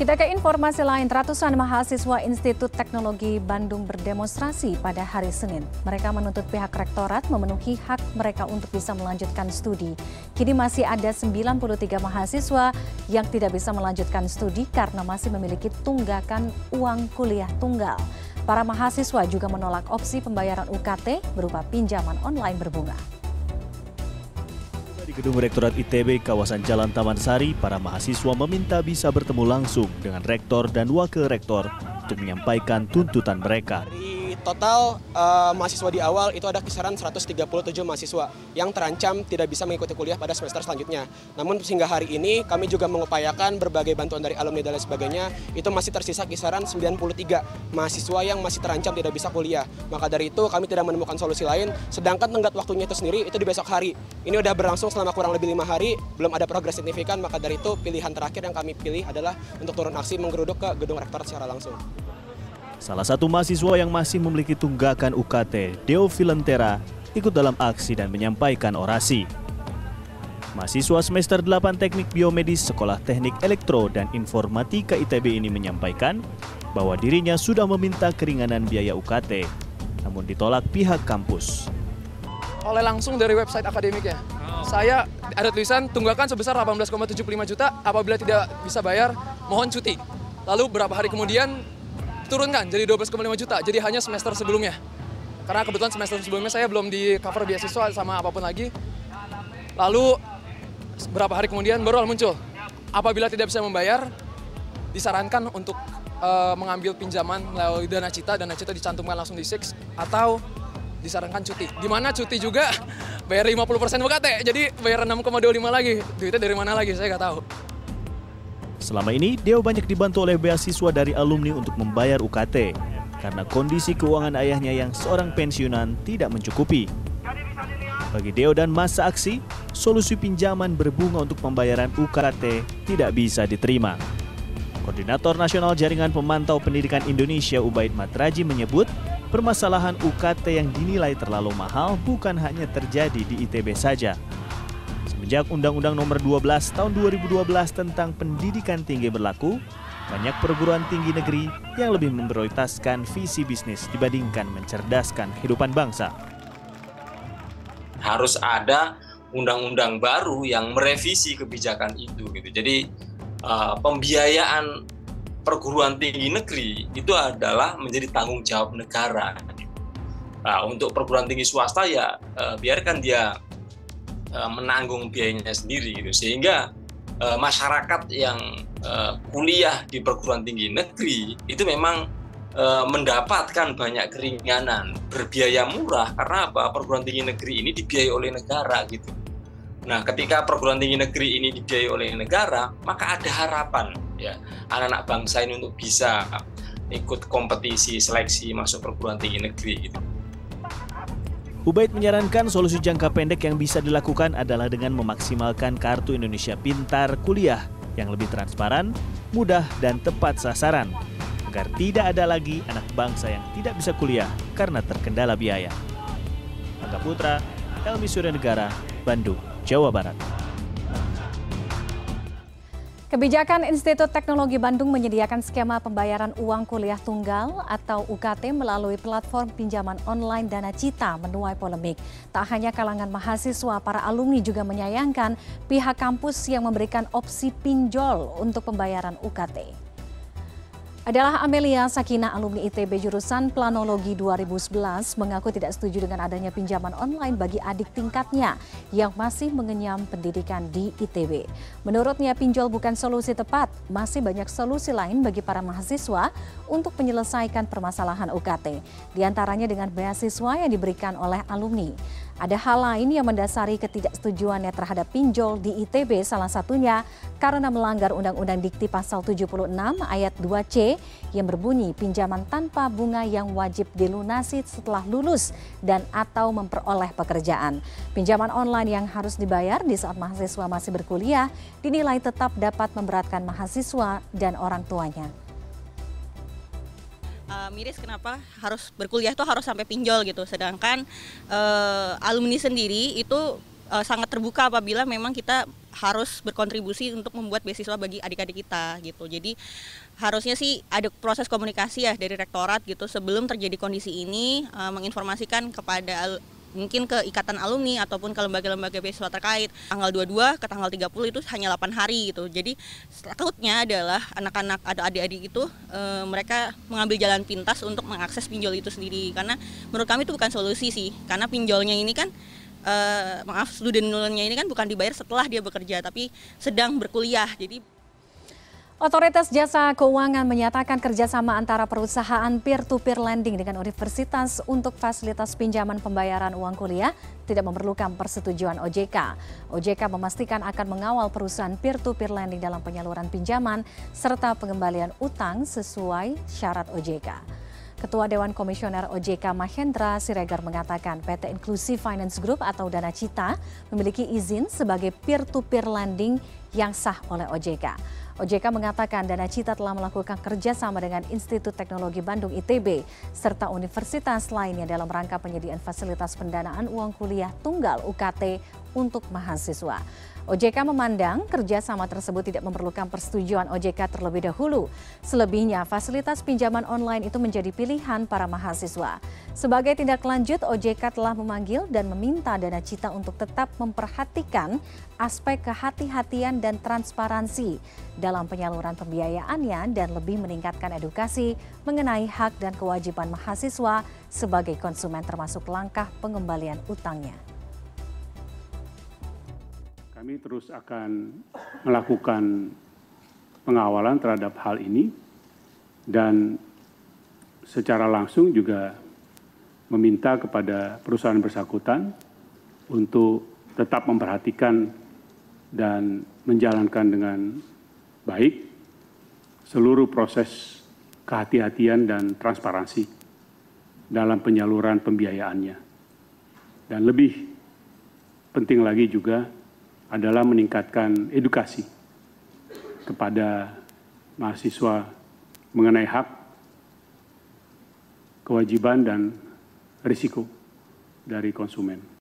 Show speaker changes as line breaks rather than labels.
Kita ke informasi lain, ratusan mahasiswa Institut Teknologi Bandung berdemonstrasi pada hari Senin. Mereka menuntut pihak rektorat memenuhi hak mereka untuk bisa melanjutkan studi. Kini masih ada 93 mahasiswa yang tidak bisa melanjutkan studi karena masih memiliki tunggakan uang kuliah tunggal. Para mahasiswa juga menolak opsi pembayaran UKT berupa pinjaman online berbunga.
Gedung Rektorat ITB kawasan Jalan Taman Sari, para mahasiswa meminta bisa bertemu langsung dengan rektor dan wakil rektor untuk menyampaikan tuntutan mereka
total uh, mahasiswa di awal itu ada kisaran 137 mahasiswa yang terancam tidak bisa mengikuti kuliah pada semester selanjutnya. Namun sehingga hari ini kami juga mengupayakan berbagai bantuan dari alumni dan lain sebagainya, itu masih tersisa kisaran 93 mahasiswa yang masih terancam tidak bisa kuliah. Maka dari itu kami tidak menemukan solusi lain, sedangkan tenggat waktunya itu sendiri itu di besok hari. Ini udah berlangsung selama kurang lebih lima hari, belum ada progres signifikan, maka dari itu pilihan terakhir yang kami pilih adalah untuk turun aksi menggeruduk ke gedung rektorat secara langsung.
Salah satu mahasiswa yang masih memiliki tunggakan UKT, Deo Filentera, ikut dalam aksi dan menyampaikan orasi. Mahasiswa semester 8 Teknik Biomedis Sekolah Teknik Elektro dan Informatika ITB ini menyampaikan bahwa dirinya sudah meminta keringanan biaya UKT, namun ditolak pihak kampus.
Oleh langsung dari website akademiknya. Saya ada tulisan tunggakan sebesar 18,75 juta, apabila tidak bisa bayar, mohon cuti. Lalu berapa hari kemudian turunkan jadi 12,5 juta, jadi hanya semester sebelumnya. Karena kebetulan semester sebelumnya saya belum di cover beasiswa sama apa pun lagi. Lalu beberapa hari kemudian baru muncul, apabila tidak bisa membayar, disarankan untuk uh, mengambil pinjaman melalui dana cita, dana cita dicantumkan langsung di Six, atau disarankan cuti. Di mana cuti juga bayar 50% UKT, jadi bayar 6,25 lagi. Duitnya dari mana lagi, saya nggak tahu.
Selama ini, Deo banyak dibantu oleh beasiswa dari alumni untuk membayar UKT karena kondisi keuangan ayahnya yang seorang pensiunan tidak mencukupi. Bagi Deo dan masa aksi, solusi pinjaman berbunga untuk pembayaran UKT tidak bisa diterima. Koordinator Nasional Jaringan Pemantau Pendidikan Indonesia Ubaid Matraji menyebut, permasalahan UKT yang dinilai terlalu mahal bukan hanya terjadi di ITB saja, Sejak Undang-Undang Nomor 12 Tahun 2012 tentang Pendidikan Tinggi berlaku, banyak perguruan tinggi negeri yang lebih memprioritaskan visi bisnis dibandingkan mencerdaskan kehidupan bangsa.
Harus ada undang-undang baru yang merevisi kebijakan itu gitu. Jadi uh, pembiayaan perguruan tinggi negeri itu adalah menjadi tanggung jawab negara. Nah, untuk perguruan tinggi swasta ya uh, biarkan dia Eh, menanggung biayanya sendiri gitu. Sehingga uh, masyarakat yang uh, kuliah di perguruan tinggi negeri itu memang uh, mendapatkan banyak keringanan berbiaya murah karena apa? Perguruan tinggi negeri ini dibiayai oleh negara gitu. Nah ketika perguruan tinggi negeri ini dibiayai oleh negara maka ada harapan ya anak-anak bangsa ini untuk bisa ikut kompetisi seleksi masuk perguruan tinggi negeri gitu
Ubaid menyarankan solusi jangka pendek yang bisa dilakukan adalah dengan memaksimalkan kartu Indonesia Pintar Kuliah yang lebih transparan, mudah, dan tepat sasaran agar tidak ada lagi anak bangsa yang tidak bisa kuliah karena terkendala biaya. Angga Putra, Elmi Surya Negara, Bandung, Jawa Barat.
Kebijakan Institut Teknologi Bandung menyediakan skema pembayaran uang kuliah tunggal atau UKT melalui platform pinjaman online Dana Cita menuai polemik. Tak hanya kalangan mahasiswa, para alumni juga menyayangkan pihak kampus yang memberikan opsi pinjol untuk pembayaran UKT adalah Amelia Sakina alumni ITB jurusan Planologi 2011 mengaku tidak setuju dengan adanya pinjaman online bagi adik tingkatnya yang masih mengenyam pendidikan di ITB. Menurutnya pinjol bukan solusi tepat, masih banyak solusi lain bagi para mahasiswa untuk menyelesaikan permasalahan UKT, di antaranya dengan beasiswa yang diberikan oleh alumni. Ada hal lain yang mendasari ketidaksetujuannya terhadap pinjol di ITB salah satunya karena melanggar Undang-Undang Dikti Pasal 76 ayat 2C yang berbunyi pinjaman tanpa bunga yang wajib dilunasi setelah lulus dan atau memperoleh pekerjaan. Pinjaman online yang harus dibayar di saat mahasiswa masih berkuliah dinilai tetap dapat memberatkan mahasiswa dan orang tuanya
miris kenapa harus berkuliah tuh harus sampai pinjol gitu sedangkan uh, alumni sendiri itu uh, sangat terbuka apabila memang kita harus berkontribusi untuk membuat beasiswa bagi adik-adik kita gitu. Jadi harusnya sih ada proses komunikasi ya dari rektorat gitu sebelum terjadi kondisi ini uh, menginformasikan kepada mungkin ke ikatan alumni ataupun ke lembaga-lembaga beasiswa terkait. Tanggal 22 ke tanggal 30 itu hanya 8 hari gitu. Jadi takutnya adalah anak-anak atau adik-adik itu e, mereka mengambil jalan pintas untuk mengakses pinjol itu sendiri. Karena menurut kami itu bukan solusi sih. Karena pinjolnya ini kan e, maaf student loan-nya ini kan bukan dibayar setelah dia bekerja tapi sedang berkuliah. Jadi
Otoritas Jasa Keuangan menyatakan kerjasama antara perusahaan peer-to-peer lending dengan universitas untuk fasilitas pinjaman pembayaran uang kuliah tidak memerlukan persetujuan OJK. OJK memastikan akan mengawal perusahaan peer-to-peer lending dalam penyaluran pinjaman serta pengembalian utang sesuai syarat OJK. Ketua Dewan Komisioner OJK Mahendra Siregar mengatakan PT Inclusive Finance Group atau Dana Cita memiliki izin sebagai peer-to-peer lending yang sah oleh OJK. OJK mengatakan Dana Cita telah melakukan kerjasama dengan Institut Teknologi Bandung ITB serta universitas lainnya dalam rangka penyediaan fasilitas pendanaan uang kuliah tunggal UKT untuk mahasiswa. OJK memandang kerjasama tersebut tidak memerlukan persetujuan OJK terlebih dahulu. Selebihnya, fasilitas pinjaman online itu menjadi pilihan para mahasiswa. Sebagai tindak lanjut, OJK telah memanggil dan meminta Dana Cita untuk tetap memperhatikan aspek kehati-hatian dan transparansi dalam penyaluran pembiayaannya dan lebih meningkatkan edukasi mengenai hak dan kewajiban mahasiswa sebagai konsumen termasuk langkah pengembalian utangnya.
Kami terus akan melakukan pengawalan terhadap hal ini dan secara langsung juga meminta kepada perusahaan bersangkutan untuk tetap memperhatikan dan menjalankan dengan baik seluruh proses kehati-hatian dan transparansi dalam penyaluran pembiayaannya. Dan lebih penting lagi juga adalah meningkatkan edukasi kepada mahasiswa mengenai hak, kewajiban, dan risiko dari konsumen.